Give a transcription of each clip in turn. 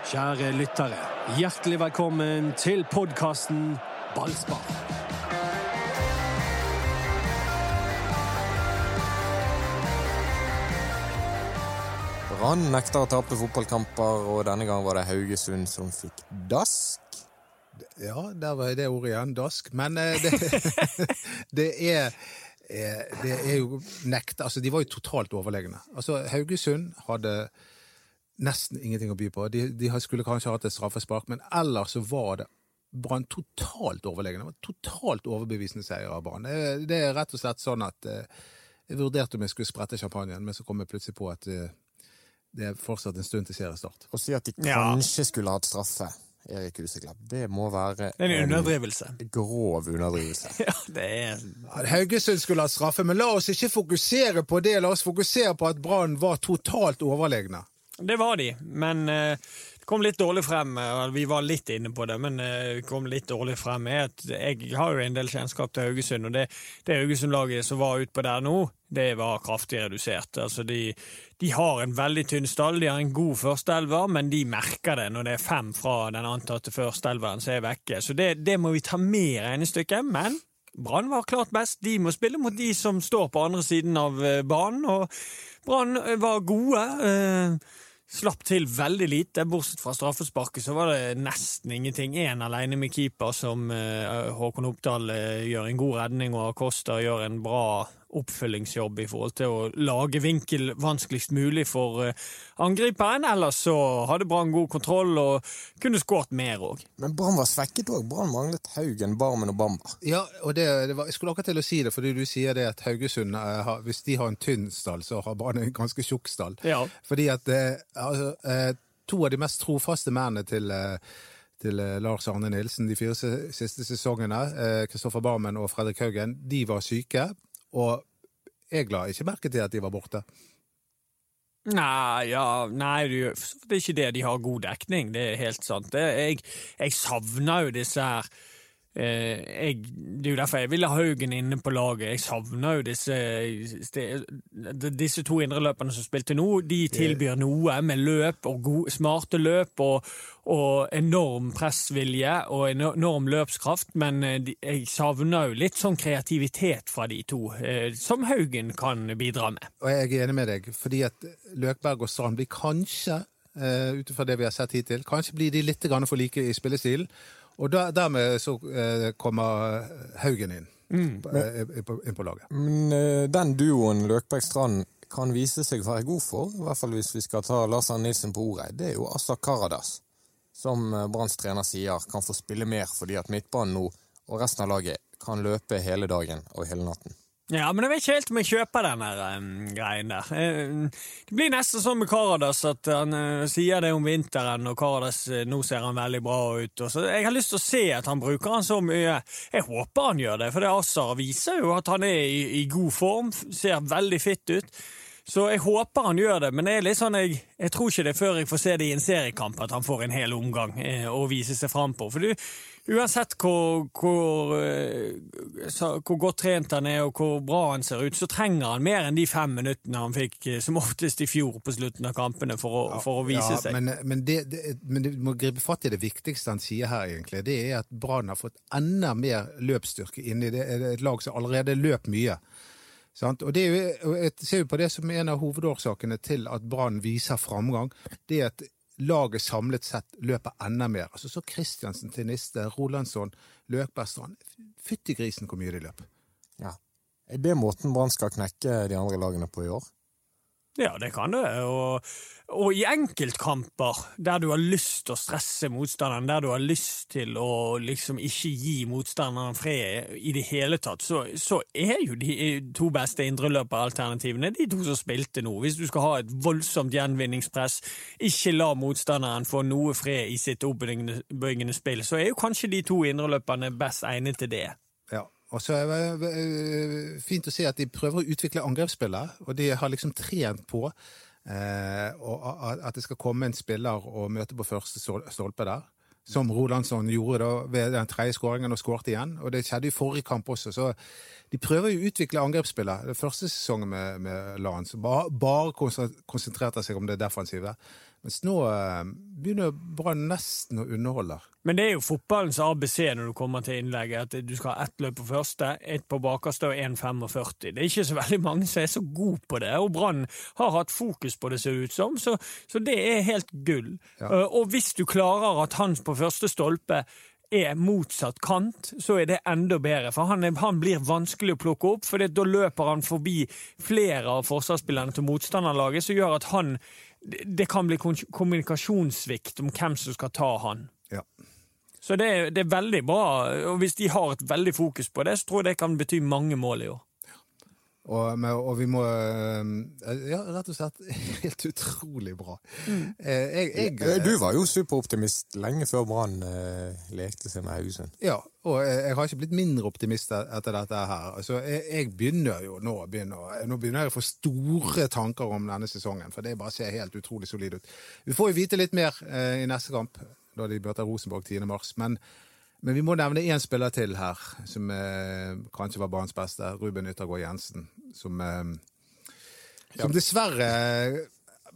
Kjære lyttere, hjertelig velkommen til podkasten Ballspar. Brann nekter å tape fotballkamper, og denne gang var det Haugesund som fikk dask. Ja, der var det ordet igjen. Dask. Men eh, det, det er eh, det er jo nekt, Altså, de var jo totalt overlegne. Altså, Haugesund hadde nesten ingenting å by på. De, de skulle kanskje hatt et straffespark, men ellers så var det Brann totalt overlegne. Det var totalt overbevisende seier av Brann. Det, det er rett og slett sånn at eh, jeg vurderte om jeg skulle sprette champagnen, men så kom jeg plutselig på at eh, det er fortsatt en stund til seriestart. Å si at de Ja. kanskje skulle hatt straffe, Erik Huseklepp, det må være Det er en underdrivelse. grov underdrivelse. Ja, det er Ja, Haugesund skulle ha straffe, men la oss ikke fokusere på det. La oss fokusere på at Brann var totalt overlegne. Det var de, men eh, det kom litt dårlig frem. eh, Vi var litt inne på det, men eh, det kom litt dårlig frem. Jeg har jo en del kjennskap til Haugesund, og det, det Haugesund-laget som var utpå der nå, det var kraftig redusert. Altså de, de har en veldig tynn stall, de har en god førsteelver, men de merker det når det er fem fra den antatte førsteelveren som er vekke. Så det, det må vi ta med i regnestykket. Men Brann var klart best. De må spille mot de som står på andre siden av banen, og Brann var gode. Slapp til veldig lite, bortsett fra straffesparket så var det nesten ingenting. Én alene med keeper, som eh, Håkon Oppdal eh, gjør en god redning, og Acosta gjør en bra oppfølgingsjobb i forhold til å lage vinkel vanskeligst mulig for eh, angriperen. Ellers så hadde Brann god kontroll og kunne skåret mer òg. Men Brann var svekket òg. Brann manglet Haugen, Barmen og Bamba. Ja, og det, det var, Jeg skulle akkurat til å si det, fordi du sier det at Haugesund, eh, har, hvis de har en tynn stall, så har Brann en ganske tjukk stall. Ja. Fordi at eh, altså, eh, to av de mest trofaste mennene til eh, til eh, Lars Arne Nilsen de fire siste sesongene, Kristoffer Barmen og Fredrik Haugen, de var syke. Og jeg la ikke merke til at de var borte. Nei, ja, nei, det er ikke det. De har god dekning, det er helt sant. Jeg, jeg savner jo disse her eh, jeg, Det er jo derfor jeg vil ha Haugen inne på laget. Jeg savner jo disse Disse to indreløperne som spilte nå. De tilbyr noe med løp og gode, smarte løp og, og enorm pressvilje og enorm løpskraft, men eh, jeg savner jo litt sånn kreativitet fra de to, eh, som Haugen kan bidra med. Og jeg er enig med deg, fordi at Løkberg og Strand blir kanskje, eh, ut ifra det vi har sett hittil, kanskje blir de litt for like i spillestilen. Og da, dermed så eh, kommer Haugen inn, på, men, inn på, inn på laget. Men eh, den duoen Løkberg-Strand kan vise seg å være god for, i hvert fall hvis vi skal ta Lars Arne Nilsen på ordet, det er jo Asa Karadas. Som eh, Branns trener sier, kan få spille mer fordi at midtbanen nå og resten av laget kan løpe hele dagen og hele natten. Ja, men jeg vet ikke helt om jeg kjøper den um, greien der. Uh, det blir nesten sånn med Karadas at han uh, sier det om vinteren, og Karadas uh, nå ser han veldig bra ut. Så jeg har lyst til å se at han bruker han så mye. Jeg håper han gjør det, for det Assar viser jo at han er i, i god form, ser veldig fitt ut. Så jeg håper han gjør det, men det er litt sånn jeg, jeg tror ikke det er før jeg får se det i en seriekamp at han får en hel omgang eh, å vise seg fram på. For du, uansett hvor, hvor, eh, hvor godt trent han er og hvor bra han ser ut, så trenger han mer enn de fem minuttene han fikk eh, som oftest i fjor på slutten av kampene for å, for å vise Ja, seg. Men, men, det, det, men du må gripe fatt i det viktigste han sier her, egentlig. Det er at Brann har fått enda mer løpsstyrke inn i det, et lag som allerede løp mye. Sant? Og det er jo, jeg ser jo på det som en av hovedårsakene til at Brann viser framgang. Det er at laget samlet sett løper enda mer. Altså Så Kristiansen til Niste, Rolandsson, Løkbergstrand. Fytti grisen hvor mye de løp. Ja. Er det måten Brann skal knekke de andre lagene på i år? Ja, det kan det. Og, og i enkeltkamper der du har lyst til å stresse motstanderen, der du har lyst til å liksom ikke gi motstanderen fred i det hele tatt, så, så er jo de to beste indreløperalternativene de to som spilte nå. Hvis du skal ha et voldsomt gjenvinningspress, ikke la motstanderen få noe fred i sitt oppbyggende spill, så er jo kanskje de to indreløperne best egnet til det. Og så er det eh, fint å se at de prøver å utvikle angrepsspillet, og de har liksom trent på eh, at det skal komme en spiller og møte på første stolpe der. Som Rolandsson gjorde da ved den tredje skåringen og skårte igjen. Og det skjedde i forrige kamp også. Så de prøver jo å utvikle angrepsspillet. Det første sesongen med, med Lan bare, bare konsentrerte seg om det defensive. Mens nå eh, begynner Brann nesten å underholde. Men det er jo fotballens ABC når du kommer til innlegget, at du skal ha ett løp på første, ett på bakerste og 1,45. Det er ikke så veldig mange som er så gode på det, og Brann har hatt fokus på det, ser det ut som, så, så det er helt gull. Ja. Uh, og hvis du klarer at han på første stolpe er motsatt kant, så er det enda bedre. For han, er, han blir vanskelig å plukke opp, for da løper han forbi flere av forsvarsspillerne til motstanderlaget, som gjør at han Det kan bli kommunikasjonssvikt om hvem som skal ta han. Ja. Så det, er- det er veldig bra, og hvis de har et veldig fokus på det, så tror jeg det kan bety mange mål i år. Og, men- og vi må eh, Ja, rett og slett helt utrolig bra. Eh, Jeg, jeg, Eh, Du var jo superoptimist lenge før Brann eh, lekte seg med Haugesund. Ja, og jeg, har ikke blitt mindre optimist etter dette her. Altså, jeg, jeg begynner jo nå, begynner, nå begynner jeg å få store tanker om denne sesongen, for det bare ser helt utrolig solid ut. Vi får jo vite litt mer eh, i neste kamp, da de møter Rosenborg 10. mars. Men, men vi må nevne én spiller til her, som eh, kanskje var banens beste. Ruben Yttergård Jensen. Som, eh, som dessverre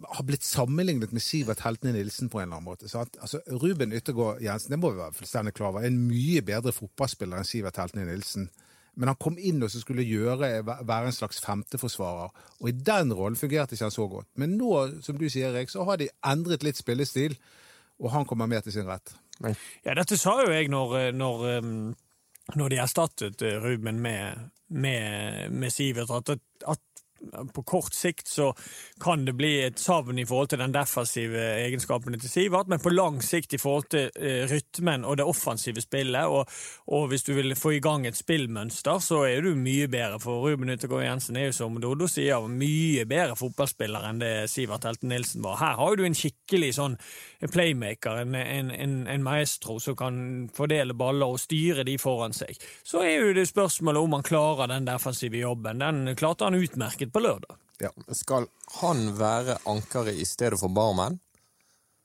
har blitt sammenlignet med Sivert Heltene Nilsen på en eller annen måte. Sant? Altså, Ruben Yttergård Jensen det må vi være fullstendig klar over, er en mye bedre fotballspiller enn Sivert Heltene Nilsen. Men han kom inn og så skulle gjøre, være en slags femteforsvarer, og i den rollen fungerte ikke han så godt. Men nå, som du sier, Erik, så har de endret litt spillestil, og han kommer mer til sin rett. Men Ja, dette sa jo jeg når, når, um, når de erstattet uh, Ruben med, med, med Sivert, at, at på kort sikt så kan det bli et savn i forhold til den defensive egenskapene til Sivert, men på lang sikt i forhold til eh, rytmen og det offensive spillet, og, og hvis du vil få i gang et spillmønster, så er du mye bedre. For Ruben Yttergård Jensen er jo, som Dodo sier, mye bedre fotballspiller enn det Sivert Helten Nilsen var. Her har du en skikkelig sånn playmaker, en, en, en, en maestro som kan fordele baller og styre de foran seg. Så er jo det spørsmålet om han klarer den defensive jobben. Den klarte han utmerket på lørdag. Ja. skal han være ankeret i stedet for Barmen?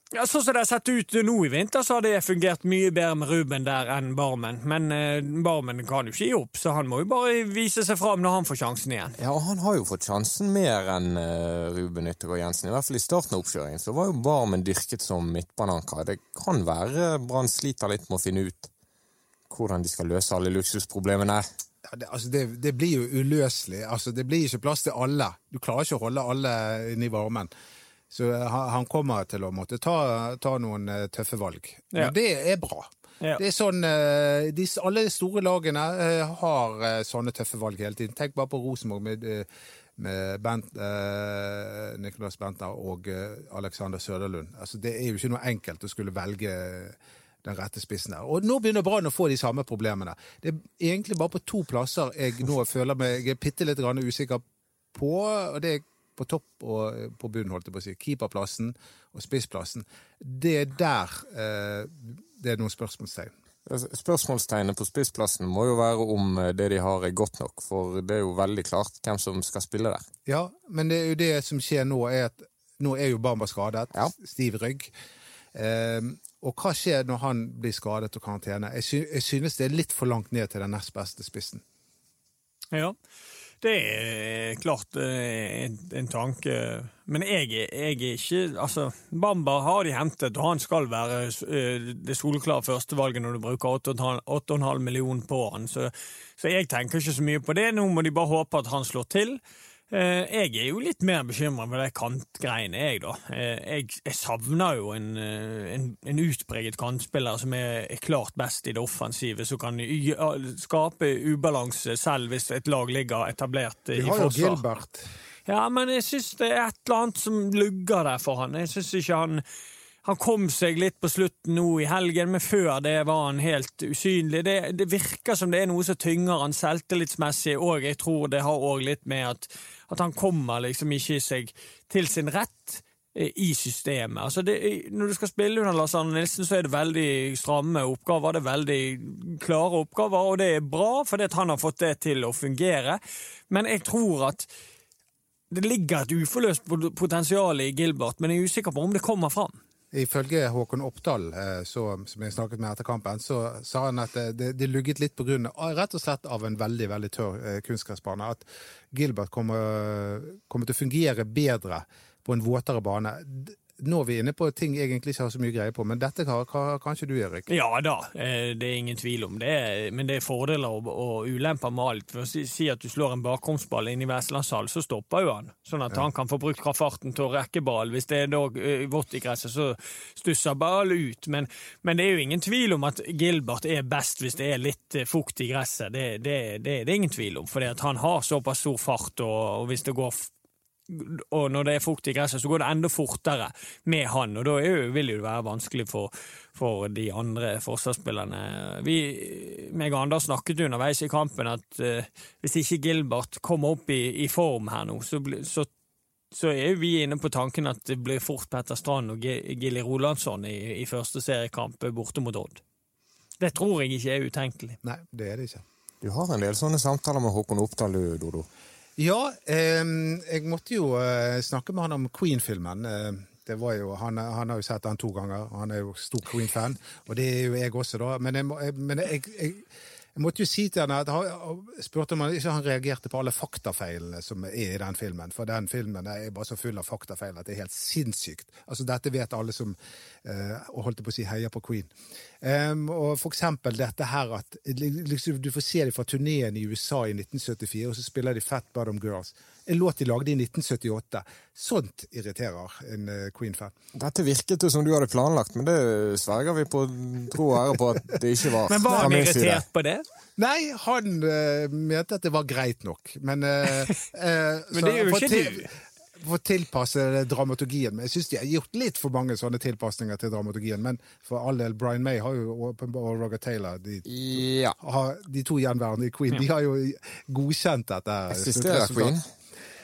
Ja, Sånn som det har sett ut nå i vinter, så har det fungert mye bedre med Ruben der enn Barmen. Men eh, Barmen kan jo ikke gi opp, så han må jo bare vise seg fram når han får sjansen igjen. Ja, og han har jo fått sjansen mer enn eh, Ruben Yttergård Jensen. I hvert fall i starten av oppkjøringen så var jo Barmen dyrket som midtbananker. Det kan være Brann sliter litt med å finne ut hvordan de skal løse alle luksusproblemene. Ja, det, altså det, det blir jo uløselig. Altså, det blir ikke plass til alle. Du klarer ikke å holde alle inne i varmen. Så eh, han, han kommer til å måtte ta, ta noen eh, tøffe valg. Men det er bra. Ja. Det er sånn, eh, de, Alle de store lagene har sånne tøffe valg hele tiden. Tenk bare på Rosenborg med, med Bent, eh, Nicolas Bentner og Alexander Søderlund. Altså, det er jo ikke noe enkelt å skulle velge den rette spissen der. Og nå begynner Brann å få de samme problemene. Det er egentlig bare på to plasser jeg nå føler meg bitte litt usikker på. og det er på topp og på bunnen, holdt jeg på å si. Keeperplassen og spissplassen. Det er der eh, det er noen spørsmålstegn. Altså, Spørsmålstegnet på spissplassen må jo være om eh, det de har er godt nok, for det er jo veldig klart hvem som skal spille der. Ja, men det er jo det som skjer nå, er at nå er jo Bamba skadet. Ja. Stiv rygg. Eh, og hva skjer når han blir skadet og karantene? Jeg, synes det er litt for langt ned til den nest beste spissen. Ja, det er klart eh, en, en tanke. Men jeg, jeg er ikke Altså, Bamba har de hentet, og han skal være eh, det soleklare førstevalget når du bruker 8,5 8,5 millioner på han. Så, så jeg tenker ikke så mye på det. Nå må de bare håpe at han slår til. Eh, Jeg er jo litt mer bekymra for de kantgreiene, jeg, da. Eh, Jeg, jeg savner jo en, eh, en, en utpreget kantspiller som er, er klart best i det offensive, som kan skape ubalanse selv hvis et lag ligger etablert eh, Vi i har jo. Gilbert. Ja, men jeg syns det er et eller annet som lugger der for han. Jeg syns ikke han han kom seg litt på slutten nå i helgen, men før det var han helt usynlig. Det, det virker som det er noe som tynger han selvtillitsmessig, og jeg tror det har òg litt med at, at han kommer liksom ikke seg til sin rett eh, i systemet. Altså det, når du skal spille under Lars Arne Nilsen, så er det veldig stramme oppgaver. Det er veldig klare oppgaver, og det er bra, fordi han har fått det til å fungere. Men jeg tror at det ligger et uforløst potensial i Gilbert, men jeg er usikker på om det kommer fram. Ifølge Håkon Oppdal, eh, så, som jeg snakket med etter kampen, så sa han at eh, det, det lugget litt på grunn rett og slett av en veldig veldig tørr eh, kunstgressbane. At Gilbert kommer, kommer til å fungere bedre på en våtere bane. Nå er vi inne på ting jeg egentlig ikke har så mye greie på, men dette har, kanskje du, Erik? Ja da, eh, det er ingen tvil om det. Men det er fordeler og, og ulemper med alt. For å si, si at du slår en bakromsball inn i Vestlandshall, så stopper jo han. Sånn at han kan få brukt farten til å rekke ball. Hvis det er da eh, vått i gresset, så stusser ball ut. Men, men, det er jo ingen tvil om at Gilbert er best hvis det er litt eh, fukt i gresset. Det, det, det, det er ingen tvil om, for han har såpass stor fart, og, og hvis det går og når det er fukt i gresset, så går det enda fortere med han, og da vil det jo være vanskelig for, for de andre forsvarsspillerne. Vi, meg og Anders snakket underveis i kampen at uh, hvis ikke Gilbert kommer opp i, i form her nå, så, så, så, er vi inne på tanken at det blir fort Petter Strand og Gilly Rolandsson i, i første seriekamp borte mot Odd. Det tror jeg ikke er utenkelig. Nei, det er det ikke. Du har en del sånne samtaler med Håkon Oppdal, du, Dodo? Ja, eh, jeg måtte jo eh, snakke med han om Queen-filmen. Eh, han, han, har jo sett den to ganger. Han er jo stor Queen-fan, og det er jo jeg også, da. Men jeg, men jeg, jeg jeg måtte jo si til henne at han spurte om han ikke han reagerte på alle faktafeilene som er i den filmen. For den filmen er bare så full av faktafeil at det er helt sinnssykt. Altså Dette vet alle som eh, holdt på å si heier på Queen. Um, og for eksempel dette her at liksom, du får se dem fra turneen i USA i 1974, og så spiller de Fat Bottom Girls en låt de lagde i 1978. Sånt irriterer en uh, Queen-fan. Dette virket jo som du hadde planlagt, men det sverger vi på tro og ære på at det ikke var. Men var han irritert på det? Nei, han uh, mente at det var greit nok, men uh, Men det er jo ikke du for å tilpasse dramaturgien. Men jeg syns de har gjort litt for mange sånne tilpasninger til dramaturgien. Men for all del, Brian May har jo, og Roger Taylor, de, ja. har, de to gjenværende i Queen, ja. de har jo godkjent dette. Eksisterer Queen?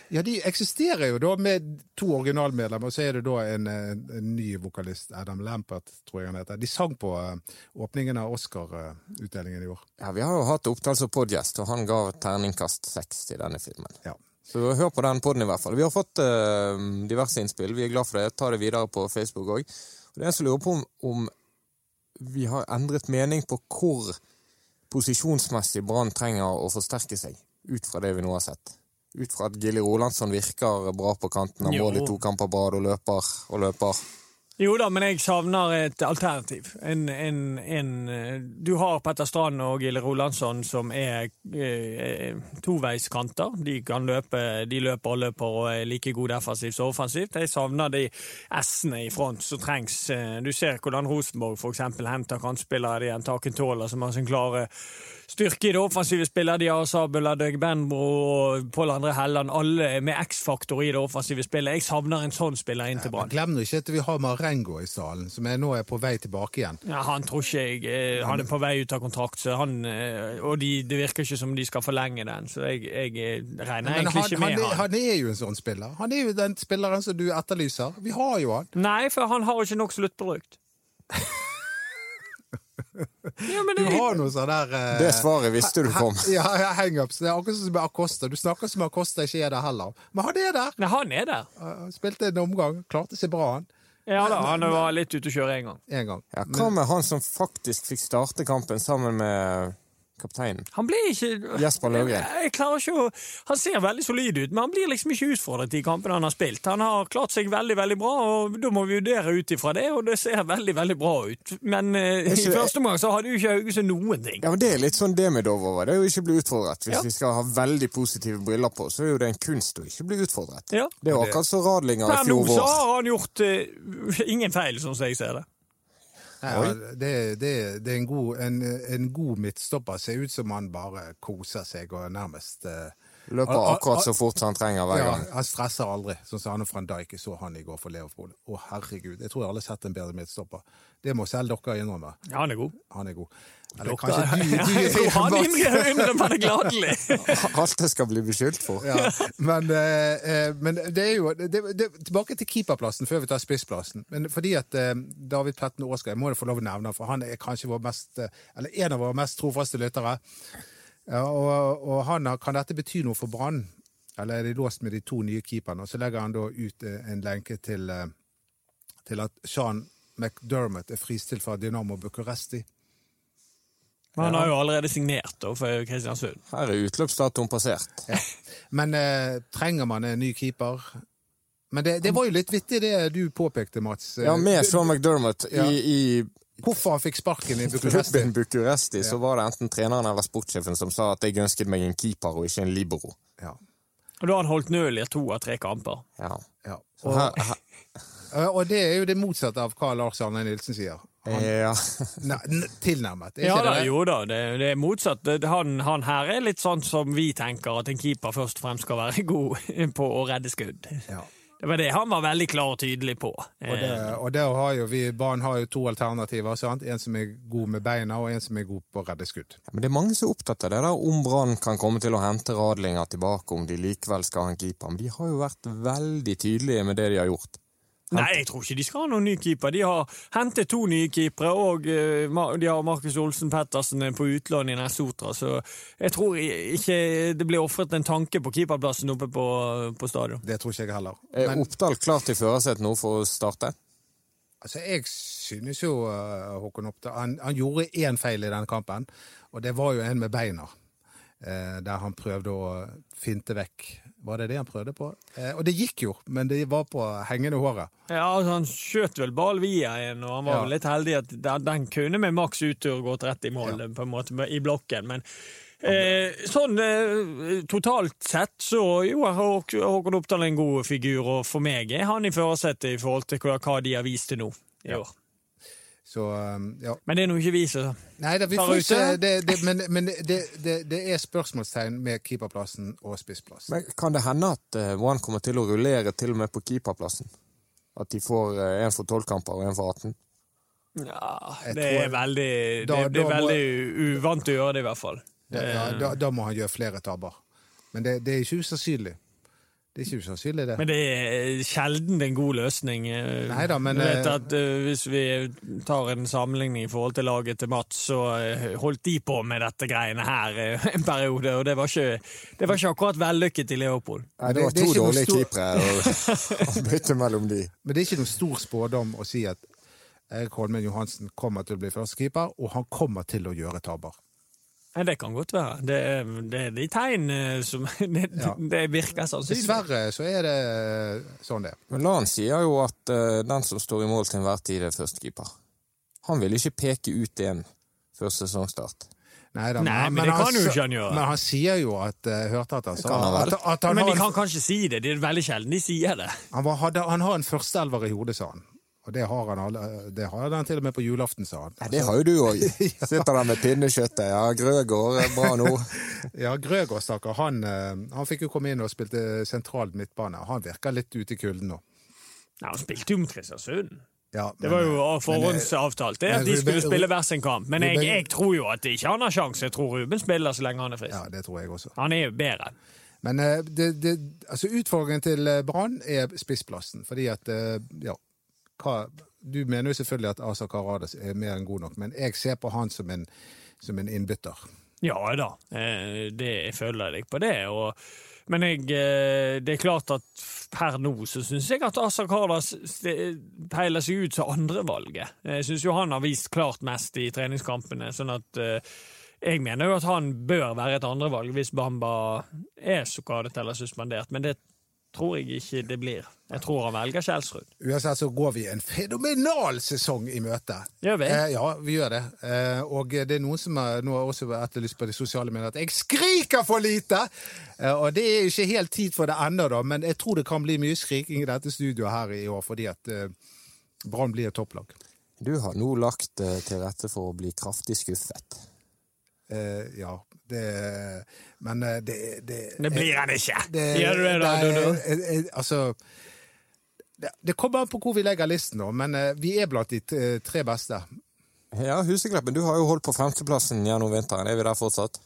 Ja, de eksisterer jo da med to originalmedlemmer, og så er det da en, en, ny vokalist, Adam Lampert, tror jeg han heter. De sang på uh, åpningen av Oscar-utdelingen i år. Ja, vi har jo hatt opptak som podgjest, og han ga terningkast seks til denne filmen. Ja. Så hør på den poden i hvert fall. Vi har fått uh, diverse innspill, vi er glad for det. Ta det videre på Facebook òg. Det er en som lurer på om, om vi har endret mening på hvor posisjonsmessig Brann trenger å forsterke seg, ut fra det vi nå har sett ut fra at Gilly Rolandsson virker bra på kanten. Han mål i to kamper på rad og løper og løper. Jo da, men jeg savner et alternativ. En, en, en, du har Petter Strand og Gille Rolandsson som er eh, toveiskanter. De kan løpe, de løper og løper og er like gode defensivt som offensivt. Jeg savner de S-ene i front som trengs. Eh, du ser hvordan Rosenborg f.eks. henter kantspillere. De har Taken Tåler som har sin klare styrke i det offensive spillet. De har Sabula, Døg Benbro og Pål André Helland, alle med X-faktor i det offensive spillet. Jeg savner en sånn spiller inn til Brann. Glem nå ikke at vi har Marengo i stallen, som er nå er på vei tilbake igjen. Ja, Han tror ikke jeg eh, Han er på vei ut av kontrakt, så han, eh, og de, det virker ikke som de skal forlenge den. Så jeg, jeg eh, regner Men egentlig han, ikke med han. Er, han er jo en sånn spiller. Han er jo den spilleren som du etterlyser. Vi har jo han. Nei, for han har ikke nok sluttprodukt. Ja, det, du har noe sånn der uh, Det svaret visste du kom. Ja, hangups. Det er akkurat som med Acosta. Du snakker som Acosta ikke er der heller. Men han er der! Nei, han er der. Uh, spilte en omgang. Klarte seg bra, han. Ja da, han var litt ute å kjøre en gang. En gang. Ja, hva med han som faktisk fikk starte kampen sammen med kapteinen. Han blir ikke Jesper Løvgren. Jeg, klarer ikke å Han ser veldig solid ut, men han blir liksom ikke utfordret i kampene han har spilt. Han har klart seg veldig, veldig bra, og da må vi vurdere ut ifra det, og det ser veldig, veldig bra ut. Men eh, i første omgang så hadde jo ikke Haugesund noen ting. Ja, men Det er litt sånn Demidov over det, å ikke bli utfordret. Hvis ja. vi skal ha veldig positive briller på, så er jo det en kunst å ikke bli utfordret. Ja. Det er jo akkurat som Radlinger i fjor vår. Men nå så har han gjort eh, ingen feil, sånn som jeg ser det. Ja, det, det, det, er en god, en, en god midtstopper. Ser ut som han bare koser seg og nærmest uh, Løper akkurat så fort som han trenger hver gang. Ja, han stresser aldri. Sånn som Arne van Dijk så han i går for Leopold. Å, herregud. Jeg tror jeg aldri har sett en bedre midtstopper. Det må selv dere innrømme. Ja, han er god. Han er god. Eller kanskje du, du, Han innrømmer det gladelig! Alt det skal bli beskyldt for. Ja, men, eh, eh, men, det er jo det, det, Tilbake til keeperplassen før vi tar spissplassen. Men fordi at eh, David Pletten Aasgaard, jeg må få lov å nevne for han er kanskje vår mest, eh, eller en av våre mest trofaste lyttere. Ja, og, og han, kan dette bety noe for Brann? Eller er de låst med de to nye keeperne? Og så legger han da ut eh, en lenke til, eh, til at Sean McDermott er fristilt fra Dynamo Bucuresti. Men han har jo allerede signert da, for Kristiansund. Her er utløpsdatoen passert. Ja. Men eh, trenger man en ny keeper? Men det, det var jo litt vittig det du påpekte, Mats. Ja, med Sean McDermott Ja. i, i Hvorfor han fikk sparken i Bucuresti. klubben Bucuresti, så var det enten treneren eller sportssjefen som sa at jeg ønsket meg en keeper og ikke en libero. Ja. Og da har han holdt nøl i to av tre kamper. Ja. Ja. Og, her, her, og det er jo det motsatte av hva Lars Arne Nilsen sier. Han, ja. ne, tilnærmet. Ja da, det? jo da, det, det er motsatt. Han, han her er litt sånn som vi tenker at en keeper først og fremst skal være god på å redde skudd. Ja. Det var det han var veldig klar og tydelig på. Og, det, og der har jo vi, barn har jo to alternativer. Sant? En som er god med beina, og en som er god på å redde skudd. Men det er mange som er opptatt av det der om Brann kan komme til å hente Radlinger tilbake, om de likevel skal ha en keeper. Men de har jo vært veldig tydelige med det de har gjort. Nei, jeg tror ikke de skal ha noen ny keeper. De har hentet to nye keepere, og eh, de har Markus Olsen Pettersen på utlån i Nessotra, så jeg tror ikke det blir ofret en tanke på keeperplassen oppe på, på stadion. Det tror ikke jeg heller. Er Oppdal klar til førersetet nå for å starte? altså, jeg synes jo uh, Håkon Oppdal han, han gjorde én feil i denne kampen, og det var jo en med beina. eh, der han prøvde å finte vekk Var det det han prøvde på? Eh, og det gikk jo, men det var på hengende håret. Ja, altså, Han skjøt vel ball via en, og han var Ja. vel litt heldig at den, den kunne med maks uttur gått rett i mål på en måte, i blokken. Men eh, sånn eh, totalt sett så jo, har Håkon Oppdal en god figur, og for meg er han i førersetet i forhold til hva, hva de har vist til nå i år. Så um, ja. Men det er nå ikke vi som Nei vi Tar ut det. Det, det, men men det, det, det er spørsmålstegn med keeperplassen og spissplass. Men kan det hende at Brann kommer til å rullere til og med på keeperplassen? At de får én en for tolv kamper og en for 18? Ja, det er veldig, Da- det, det er da må- veldig uvant å gjøre det, i hvert fall. Da, ja, Eh, da, da må han gjøre flere tabber. Men det, det er ikke usannsynlig. Det er ikke usannsynlig, det. Men det er sjelden en god løsning. eh. Neida, men, Du vet eh, at eh, Hvis vi tar en sammenligning i forhold til laget til Mats, så holdt de på med dette greiene her en periode, og det var ikke, det var ikke akkurat vellykket i Leopold. Nei, det var to det dårlige stor- keepere å bytte mellom de. Men det er ikke noen stor spådom å si at Erik Holmen Johansen kommer til å bli førstekeeper, og han kommer til å gjøre tabber. Nei, Det kan godt være. Det, er- det er de tegn eh, som Det, Ja. det virker sannsynlig. Dessverre så er det sånn det er. Men Lan sier jo at uh, den som står i mål til enhver tid, er førstekeeper. Han vil ikke peke ut en før sesongstart. Neida, Nei, men det han kan jo ikke han gjøre. Men han sier jo at uh, Hørte at han sa han at, at han, Men de kan kanskje si det. Det er veldig sjelden de sier det. han, var, hadde, han har en førsteelver i hodet, sa han. Og det har han, alle, det har han til og med på julaften, sa han. Ja, det har jo du òg. Sitter der med pinnekjøttet. Ja, Grøgaard er bra nå. Ja, Grøgaard, stakkar, han, eh, han fikk jo komme inn og spilte sentralt midtbane. Han virker litt ute i kulden nå. Nei, Han spilte jo mot Kristiansund. Ja, Det var jo eh, forhåndsavtalt det at de skulle spille hver sin kamp. Men jeg, jeg tror jo at de ikke han har sjanse. Jeg tror Ruben spiller så lenge han er frisk. Ja, det tror jeg også. Han er jo bedre. Men eh, det, det, altså utfordringen til eh, Brann er spissplassen. Fordi at eh, Ja, hva Du mener jo selvfølgelig at Asa Karadas er mer enn god nok, men jeg ser på han som en, som en innbytter. Ja da, eh, det, jeg føler deg på det. Og, men jeg, eh, det er klart at per nå så syns jeg at Asa Karadas peiler seg ut som andrevalget. Jeg syns jo han har vist klart mest i treningskampene. sånn at eh, jeg mener jo at han bør være et andrevalg hvis Bamba er skadet eller suspendert, men det tror jeg ikke det blir. Jeg tror han velger Kjelsrud. Uansett så går vi en fenomenal sesong i møte. Gjør vi? Eh, ja, vi gjør det. Eh, og det er noen som har, nå har også etterlyst på de sosiale mediene at jeg skriker for lite! Eh, og det er ikke helt tid for det ennå, da, men jeg tror det kan bli mye skriking i dette studioet her i år, fordi at eh, Brann blir et topplag. Du har nå lagt eh, til rette for å bli kraftig skuffet. Eh, ja, det Men eh, det, det Det blir han ikke! det- Gjør du det, da, Dodo? eh, eh, Altså det, det kommer an på hvor vi legger listen, nå, men vi er blant de tre beste. Ja, Husekleppen, du har jo holdt på femteplassen gjennom vinteren. Er vi der fortsatt?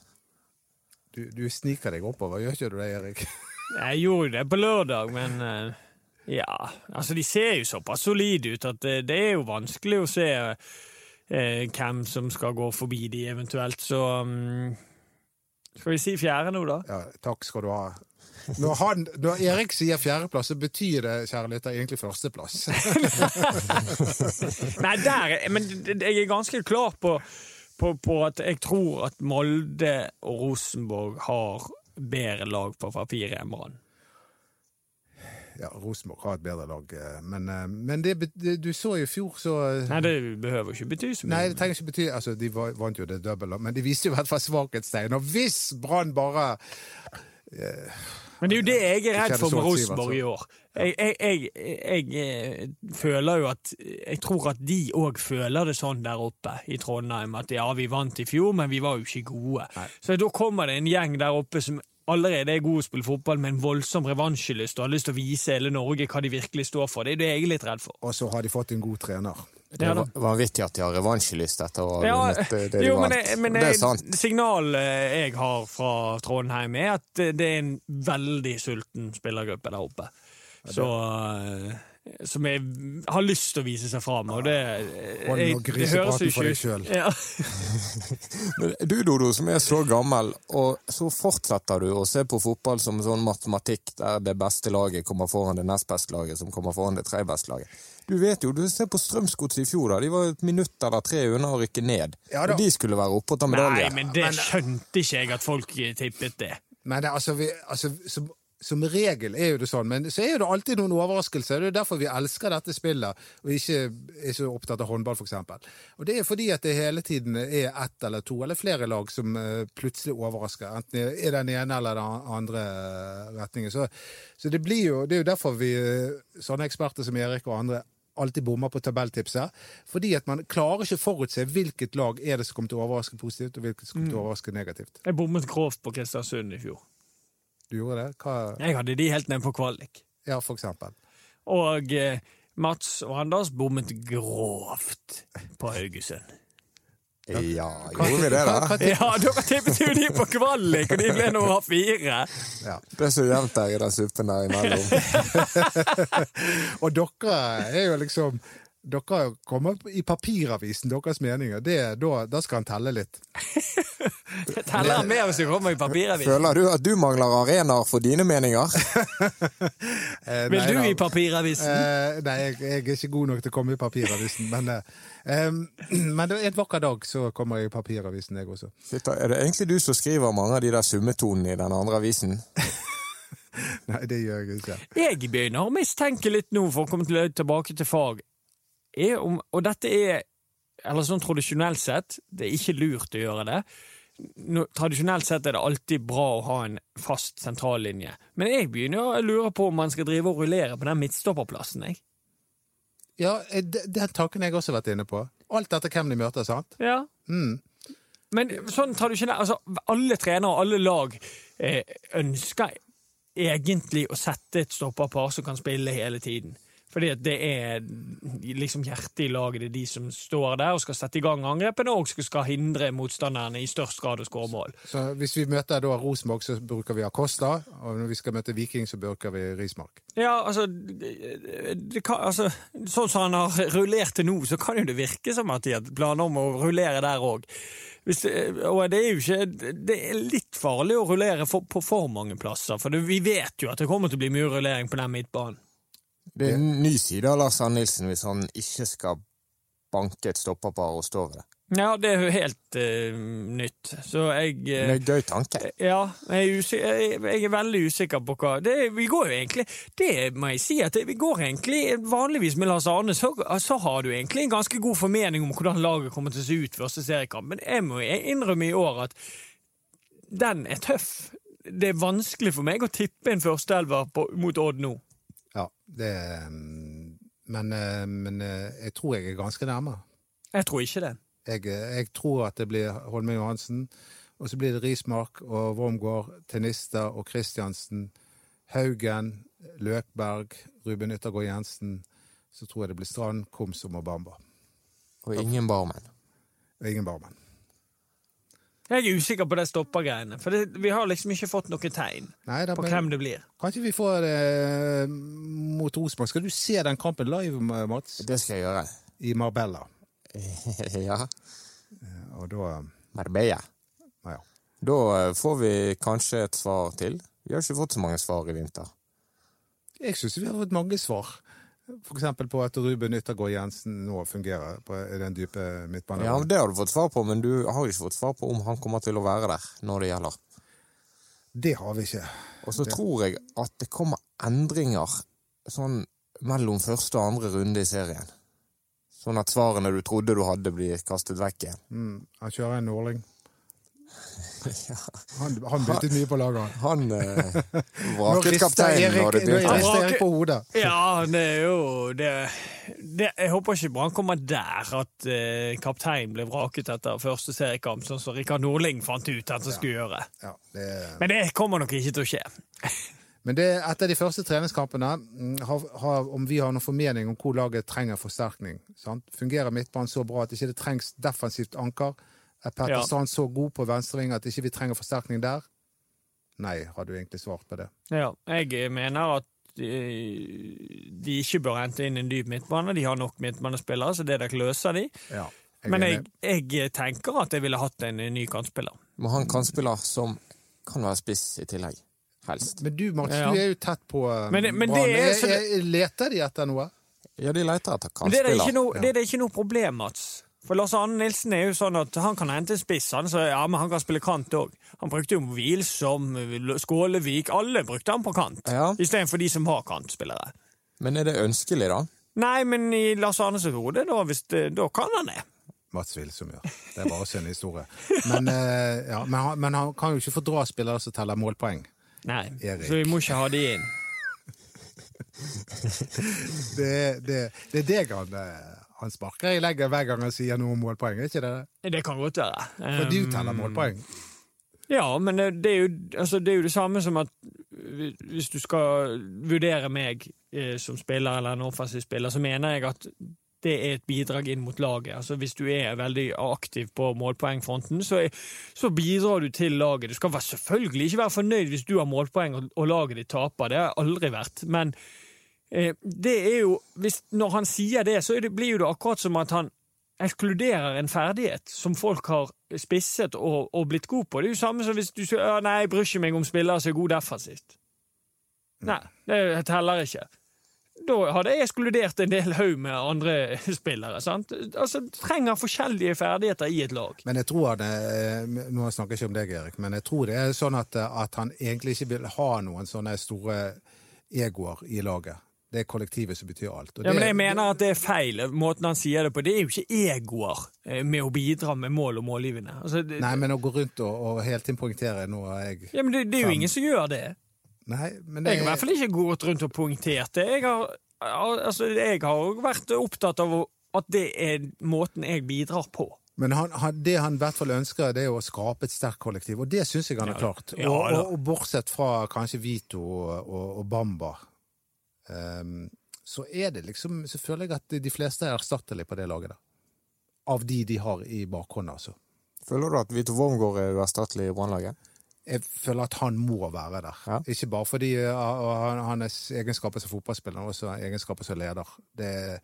Du, du sniker deg oppover, gjør ikke du det, Erik? Jeg gjorde det på lørdag, men ja Altså, de ser jo såpass solide ut at det, det er jo vanskelig å se eh, hvem som skal gå forbi de eventuelt, så mm, Skal vi si fjerde nå, da? Ja, takk skal du ha. Når, han, når Erik sier fjerdeplass, så betyr det kjære lytter, egentlig førsteplass. Nei, der er- Men jeg er ganske klar på, på, på at jeg tror at Molde og Rosenborg har bedre lag på papiret enn Brann. Ja, Rosenborg har et bedre lag. eh, Men, eh, men det, det, du så i fjor, så Nei, det behøver ikke bety så mye. Nei, det trenger ikke bety altså, De vant jo det double, men de viste jo i hvert fall svakhetstegn. Og hvis Brann bare Men det er jo det jeg er redd for med Rosenborg i år. Jeg, jeg, jeg, jeg, eh, føler jo at Jeg tror at de òg føler det sånn der oppe i Trondheim. At ja, vi vant i fjor, men vi var jo ikke gode. Så da kommer det en gjeng der oppe som allerede er gode å spille fotball med en voldsom revansjelyst og har lyst til å vise hele Norge hva de virkelig står for. Det er det jeg er litt redd for. Og så har de fått en god trener. Det er vanvittig at de har revansjelyst etter å ha Ja, vunnet det de jo, men, vant. Men, men det er sant. signalet jeg har fra Trondheim, er at det er en veldig sulten spillergruppe der oppe. Så eh, Som jeg har lyst til å vise seg fram. Og det, jeg- og det høres jo ikke ut- Ja. Du, Dodo, som er så gammel, og så fortsetter du å se på fotball som sånn matematikk der det beste laget kommer foran det nest beste laget, som kommer foran det tre beste laget. Du vet jo, du ser på Strømsgodset i fjor, da. De var et minutt eller tre unna å rykke ned. Ja og de skulle være oppe og ta medalje. Nei, men det skjønte ikke jeg at folk tippet det. Men det, altså, vi, altså som, som regel er jo det sånn, men så er jo det alltid noen overraskelser. Det er jo derfor vi elsker dette spillet, og ikke er så opptatt av håndball, f.eks. Og det er fordi at det hele tiden er ett eller to eller flere lag som eh, plutselig overrasker. Enten er den ene eller den andre eh, retningen. Så, så det blir jo, det er jo derfor vi, eh, sånne eksperter som Erik og andre, alltid bommer på tabelltipset. Fordi at man klarer ikke forutse hvilket lag er det som kommer til å overraske positivt, og hvilket som kommer til å overraske negativt. Jeg bommet grovt på Kristiansund i fjor. Du gjorde det? Hva, Jeg hadde de helt ned på kvalik. ja, for eksempel. Og eh, Mats og Anders bommet grovt på Haugesund. Ja, gjorde vi det, da? Ja, dere tippet jo de på kvalik, og de ble nummer fire. Ja. Det er så jevnt der i den suppen der imellom. Og dere er jo liksom Dere kommer i papiravisen, deres meninger. Det, da, da skal han telle litt. Teller mer hvis du kommer i papiravisen. Føler du at du mangler arenaer for dine meninger? Eh, Vil nei du da. i papiravisen? Eh, nei, jeg, jeg er ikke god nok til å komme i papiravisen. Men, eh, men en vakker dag så kommer jeg i papiravisen, jeg også. Sitter- Er det egentlig du som skriver mange av de der summetonene i den andre avisen? Nei, det gjør jeg ikke. Jeg begynner å mistenke litt nå, for å komme til- tilbake til fag, er om, og dette er eller sånn tradisjonelt sett, det er ikke lurt å gjøre det. No, tradisjonelt sett er det alltid bra å ha en fast sentrallinje, men jeg begynner å lure på om man skal drive og rullere på den midtstopperplassen. Jeg. Ja, eh, de- den tanken har jeg også vært inne på. Alt etter hvem de møter, sant? Ja. Mm. Men sånn tradisjonelt, altså alle trenere, og alle lag, eh, ønsker egentlig å sette et stopperpar som kan spille hele tiden. Fordi det er liksom hjertet i laget, det er de som står der og skal sette i gang angrepene, og skal- hindre motstanderne i størst grad å skåre mål. Så hvis vi møter da Rosenborg, så bruker vi Acosta. Og når vi skal møte Viking, så bruker vi Rismark. Ja, altså, det kan, altså Sånn som han har rullert til nå, så kan jo det virke som at de har planer om å rullere der òg. Og det er jo ikke Det er litt farlig å rullere for, på for mange plasser, for det, vi vet jo at det kommer til å bli mye rullering på den midtbanen. Det er en ny side av Lars Arne Nilsen hvis han ikke skal banke et stopperpar og stå ved det. Ja, det er jo helt uh, nytt. Så jeg Det eh, er en gøy tanke. Ja, jeg er, jeg, jeg er veldig usikker på hva det, Vi går jo egentlig Det må jeg si, at det, vi går egentlig Vanligvis med Lars Arne, så, så har du egentlig en ganske god formening om hvordan laget kommer til å se ut første seriekamp, men jeg må innrømme i år at den er tøff. Det er vanskelig for meg å tippe en førsteelver på- mot Odd nå. Det mm, Men, eh, men eh, jeg tror jeg er ganske nærme. Jeg tror ikke det. Jeg, eh, jeg tror at det blir Holmen Johansen, og så blir det Rismark og Wormgård, Tenista og Kristiansen, Haugen, Løkberg, Ruben Yttergård Jensen. Så tror jeg det blir Strand, Komsom og Bamba. Og ingen barmenn. Og ingen barmenn. Jeg er usikker på det stoppergreiene, for det, vi har liksom ikke fått noe tegn Nei, da, på men, hvem det blir. Kanskje vi får det eh, mot Rosenborg. Skal du se den kampen live, Mats? Det skal jeg gjøre. I Marbella. ja. Og da Marbella. Ja. Da eh, får vi kanskje et svar til. Vi har ikke fått så mange svar i vinter. Jeg syns vi har fått mange svar. Eksempel på at Ruben Yttergård Jensen nå fungerer på den dype midtbanen. Ja, Det har du fått svar på, men du har ikke fått svar på om han kommer til å være der når det gjelder. Det har vi ikke. Og så tror jeg at det kommer endringer sånn mellom første og andre runde i serien. Sånn at svarene du trodde du hadde, blir kastet vekk igjen. Mm, han kjører en Norling. Ja. Han, han byttet mye på laget. han. Han eh, vraket kapteinen når det nå begynte. rister Erik på hodet. Ja, det er jo det, det, Jeg håper ikke Brann kommer der at eh, kapteinen ble vraket etter første seriekamp, sånn som Rikard Nordling fant ut at han skulle gjøre. Ja, det, Men det kommer nok ikke til å skje. men det, etter de første treningskampene, mm, har, har, om vi har noen formening om hvor laget trenger forsterkning sant? Fungerer midtbanen så bra at ikke det trengs defensivt anker? Er Petter Ja. Så god på venstreving at ikke vi trenger forsterkning der? Nei, har du egentlig svart på det? Ja, jeg mener at eh, de ikke bør hente inn en dyp midtbane. De har nok midtbanespillere, så det der løser de. Ja. Men er jeg, jeg tenker at jeg ville hatt en ny kantspiller. Må ha en kantspiller som kan være spiss i tillegg. Helst. Men du, Mats, Ja. du er jo tett på eh, Men det- men det er så Er- er- Leter de etter noe? Ja, de leter etter Men det er, det kantspiller. ikke noe, det er det ikke noe problem, Mats. For Lars Arne Nilsen er jo sånn at han kan hente en spiss, han, så, ja, men han kan spille kant òg. Han brukte jo Hvilsom, Skålevik, alle brukte han på kant. Ja. Istedenfor de som har kantspillere. Men er det ønskelig, da? Nei, men i Lars Arnes hode, da, hvis det, da kan han det. Mats Wilsom, ja. Det er bare sin historie. Men, eh, ja, men, han, men han kan jo ikke fordra spillere som teller målpoeng. Nei, Erik. så vi må ikke ha de inn. Det, det, det er deg han, eh, han sparker i legget hver gang han sier noe om målpoeng, er ikke det? Det kan godt være. For du Um, teller målpoeng. Ja, men det, er jo, altså, det er jo det samme som at hvis du skal vurdere meg eh, som spiller eller en offensiv spiller, så mener jeg at det er et bidrag inn mot laget. Altså Hvis du er veldig aktiv på målpoengfronten, så, er, så bidrar du til laget. Du skal selvfølgelig ikke være fornøyd hvis du har målpoeng og, og laget ditt taper. Det har jeg aldri vært. Men det er jo hvis, Når han sier det, så det, blir det akkurat som at han ekskluderer en ferdighet som folk har spisset og, og blitt god på. Det er jo samme som hvis du sier «Ja, nei, jeg bryr ikke meg om spillere som er gode defensivt. Nei, det teller ikke. Da hadde jeg ekskludert en del haug med andre spillere. sant? Altså, Trenger forskjellige ferdigheter i et lag. Men jeg tror han, eh, Nå snakker jeg ikke om deg, Erik, men jeg tror det er sånn at, eh, at han egentlig ikke vil ha noen sånne store egoer i laget. Det er kollektivet som betyr alt. Ja, men jeg mener at det er feil. Måten han sier det på. Det er jo ikke egoer eh, med å bidra med mål og målgivende. Altså, det, Nei, men å gå rundt og, og hele tiden poengtere nå er jeg ja, men det, det er jo ingen som gjør det. Nei, men det Jeg har i hvert fall ikke gått rundt og poengtert det. Jeg har, altså, jeg har vært opptatt av at det er måten jeg bidrar på. Men han, han, det han i hvert fall ønsker, det er å skape et sterkt kollektiv, og det syns jeg han har Ja. klart. Ja, og, og, og bortsett fra kanskje Vito og, og, Bamba, så er det liksom Så føler jeg at de fleste er erstattelige på det laget da. Av de de har i bakhånd, altså. Føler du at Vito Wormgård er uerstattelig i Brannlaget? Jeg føler at han må være der. Ja. Ikke bare fordi uh, han- hans egenskaper som fotballspiller, men også egenskaper som leder. Det,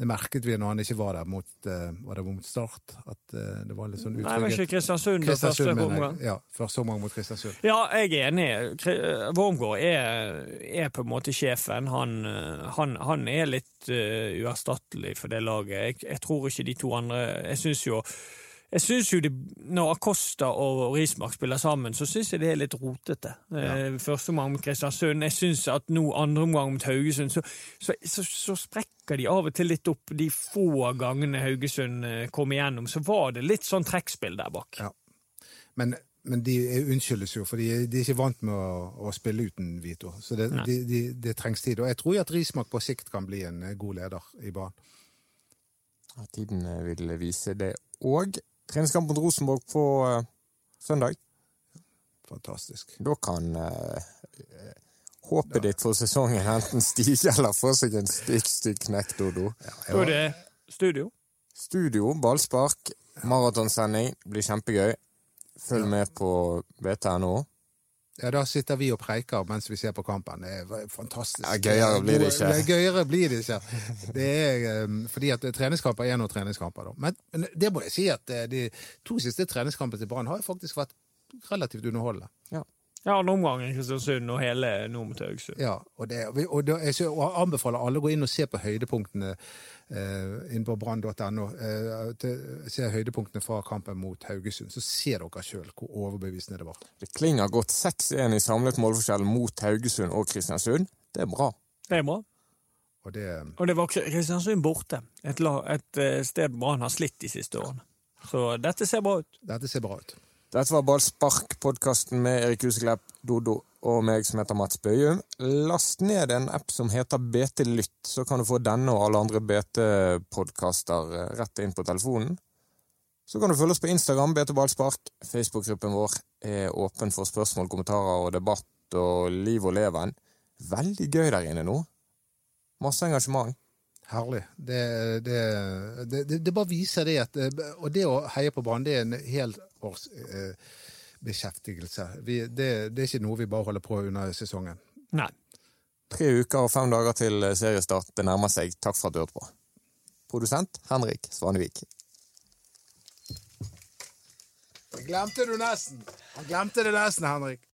det merket vi når han ikke var der mot, uh, var mot Start. At uh, det var litt sånn Nei, men ikke Kristiansund Kristiansund første omgang. Ja, første omgang mot Kristiansund. Ja, jeg er enig. Kri- Wormgård er, er på en måte sjefen. Han, eh, han, han er litt uh, uerstattelig for det laget. Jeg, jeg tror ikke de to andre Jeg syns jo jeg synes jo det, Når Acosta og Rismark spiller sammen, så syns jeg det er litt rotete. Ja. Første omgang mot Kristiansund. Jeg syns at nå andre omgang mot Haugesund, så, så, så, så sprekker de av og til litt opp. De få gangene Haugesund eh, kom igjennom, så var det litt sånn trekkspill der bak. Ja. Men, men de unnskyldes jo, for de, er- de er ikke vant med å, å spille uten Vito. Så det, de, de, det trengs tid. Og jeg tror jo at Rismark på sikt kan bli en eh, god leder i banen. Ja, tiden eh, vil vise det. Og treningskamp mot Rosenborg på uh, søndag. Fantastisk. Da kan uh, håpet håpet ditt for sesongen enten stige eller få seg en stygg, stygg knekk, Dodo. Og det er studio. Studio, ballspark, maratonsending. Blir kjempegøy. Følg med på BTNO. Ja, Da sitter vi og preiker mens vi ser på kampen. Det er fantastisk. Ja, gøyere blir det ikke. Gøyere blir det ikke. Det er eh, fordi at treningskamper er noen treningskamper. Da. Men, men det må jeg si at eh, de to siste treningskampene til Brann har faktisk vært relativt underholdende. Ja, andre omgang i Kristiansund og hele nord mot Haugesund. Ja, og, det, og, da, jeg anbefaler alle å gå inn og se på høydepunktene eh, inn på brann.no. Eh, se høydepunktene fra kampen mot Haugesund. Så ser dere sjøl hvor overbevisende det var. Det klinger godt 6-1 i samlet målforskjell mot Haugesund og Kristiansund. Det er bra. Det er bra. Og det Og det var Kristiansund borte. Et, la, et eh, sted Brann har slitt de siste årene. Så dette ser bra ut. Dette ser bra ut. Dette var Ballspark-podkasten med Erik Huseklepp, Dodo og meg som heter Mats Bøyum. Last ned en app som heter BT Lytt, så kan du få denne og alle andre BT-podkaster rett inn på telefonen. Så kan du følge oss på Instagram, BT Ballspark. Facebook-gruppen vår er åpen for spørsmål, kommentarer og debatt og liv og leven. Veldig gøy der inne nå. Masse engasjement. Herlig. Det, det, det, det, bare viser det at Og det å heie på Brann, det er en helårs eh, beskjeftigelse. Vi, det, det, er ikke noe vi bare holder på under sesongen. Nei. Tre uker og fem dager til seriestart. Det nærmer seg. Takk for at du hørte på. Produsent Henrik Svanevik. Glemte du nesten. Han glemte det nesten, Henrik.